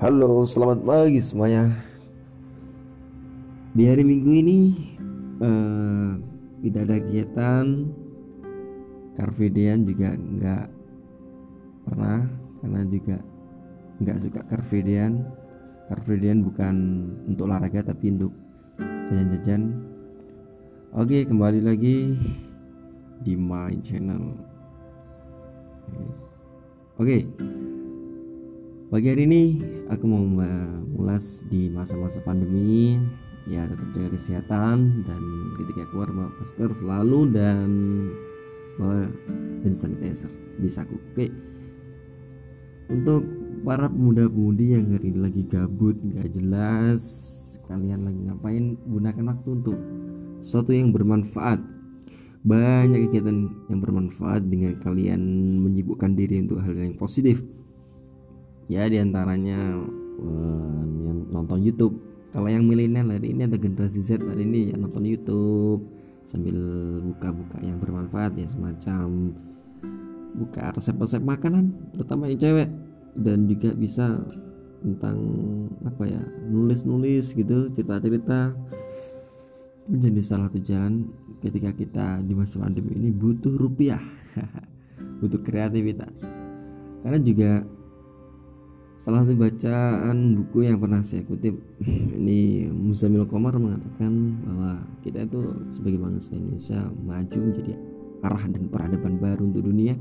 Halo, selamat pagi semuanya. Di hari Minggu ini eh, tidak ada kegiatan. Carvedean juga nggak pernah karena juga nggak suka Carvedean. Carvedean bukan untuk olahraga tapi untuk jajan-jajan. Oke, kembali lagi di my channel. Yes. Oke. Pagi hari ini aku mau mengulas di masa-masa pandemi. Ya tetap jaga kesehatan dan ketika keluar bawa masker selalu dan bawa hand sanitizer. Di saku. Oke. Untuk para pemuda-pemudi yang hari ini lagi gabut nggak jelas kalian lagi ngapain? Gunakan waktu untuk sesuatu yang bermanfaat. Banyak kegiatan yang bermanfaat dengan kalian menyibukkan diri untuk hal yang positif ya di antaranya uh, nonton YouTube. Kalau yang milenial hari ini ada generasi Z hari ini ya nonton YouTube sambil buka-buka yang bermanfaat ya semacam buka resep-resep makanan terutama yang cewek. Dan juga bisa tentang apa ya nulis-nulis gitu cerita-cerita. Menjadi salah satu jalan ketika kita di masa pandemi ini butuh rupiah butuh kreativitas. Karena juga salah satu bacaan buku yang pernah saya kutip ini Muzamil Komar mengatakan bahwa kita itu sebagai bangsa Indonesia maju menjadi arah dan peradaban baru untuk dunia.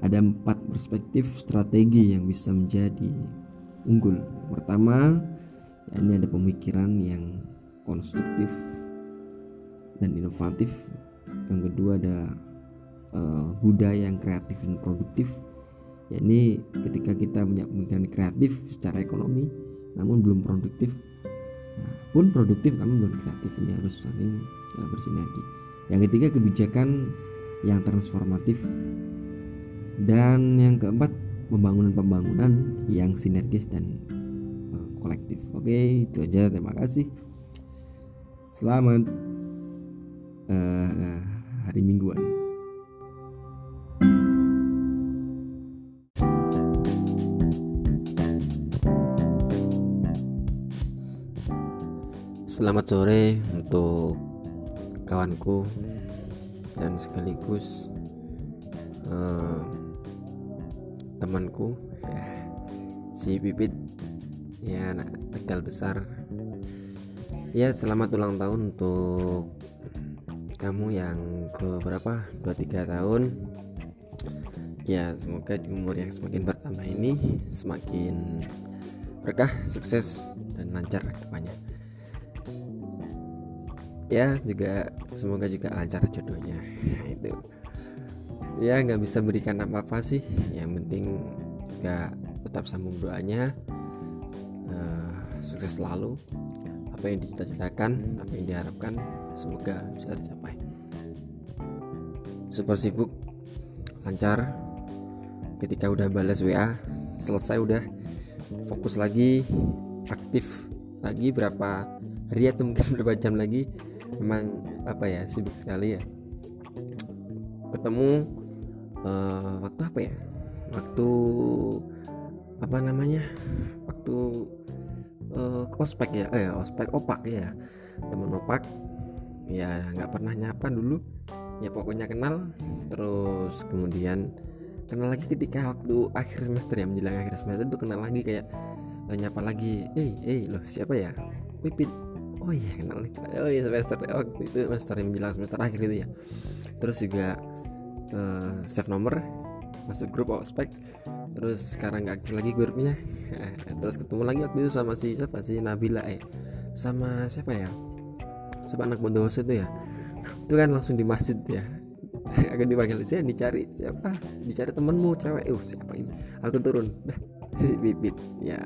Ada empat perspektif strategi yang bisa menjadi unggul. Pertama ya ini ada pemikiran yang konstruktif dan inovatif. Yang kedua ada uh, budaya yang kreatif dan produktif yakni ketika kita punya pemikiran kreatif secara ekonomi namun belum produktif. Nah, pun produktif namun belum kreatif. Ini harus saling uh, bersinergi. Yang ketiga kebijakan yang transformatif. Dan yang keempat pembangunan-pembangunan yang sinergis dan uh, kolektif. Oke itu aja. Terima kasih. Selamat uh, hari mingguan Selamat sore untuk kawanku dan sekaligus uh, temanku ya, si Pipit ya anak Tegal besar. Ya selamat ulang tahun untuk kamu yang ke berapa? 23 tahun. Ya semoga di umur yang semakin bertambah ini semakin berkah sukses dan lancar depannya ya juga semoga juga lancar jodohnya. Itu. Ya nggak bisa berikan apa apa sih. Yang penting juga tetap sambung doanya. Uh, sukses selalu. Apa yang dicita-citakan apa yang diharapkan semoga bisa tercapai. Super sibuk lancar. Ketika udah balas WA selesai udah. Fokus lagi aktif lagi berapa hari atau mungkin berapa jam lagi memang apa ya sibuk sekali ya. Ketemu uh, waktu apa ya? Waktu apa namanya? Waktu uh, ospek ya eh ospek opak ya. Temen opak ya nggak pernah nyapa dulu. Ya pokoknya kenal terus kemudian kenal lagi ketika waktu akhir semester ya menjelang akhir semester itu kenal lagi kayak uh, nyapa lagi eh hey, eh loh siapa ya? Pipit oh iya kenal nih oh iya semester oh itu semester yang menjelang semester akhir itu ya. Terus juga uh, save nomor masuk grup ospek. Terus sekarang nggak aktif lagi grupnya. Terus ketemu lagi waktu itu sama si siapa? Si Nabila eh sama siapa ya? Siapa anak bondowoso itu ya. Itu kan langsung di masjid ya. Akan dipanggil saya dicari siapa? Dicari temenmu cewek. Uh siapa ini? Aku turun. Si bibit ya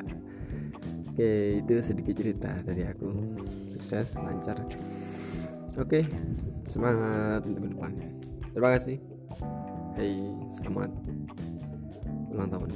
oke itu sedikit cerita dari aku. Sukses lancar. Oke semangat untuk ke depan. Terima kasih. Hey, selamat ulang tahun.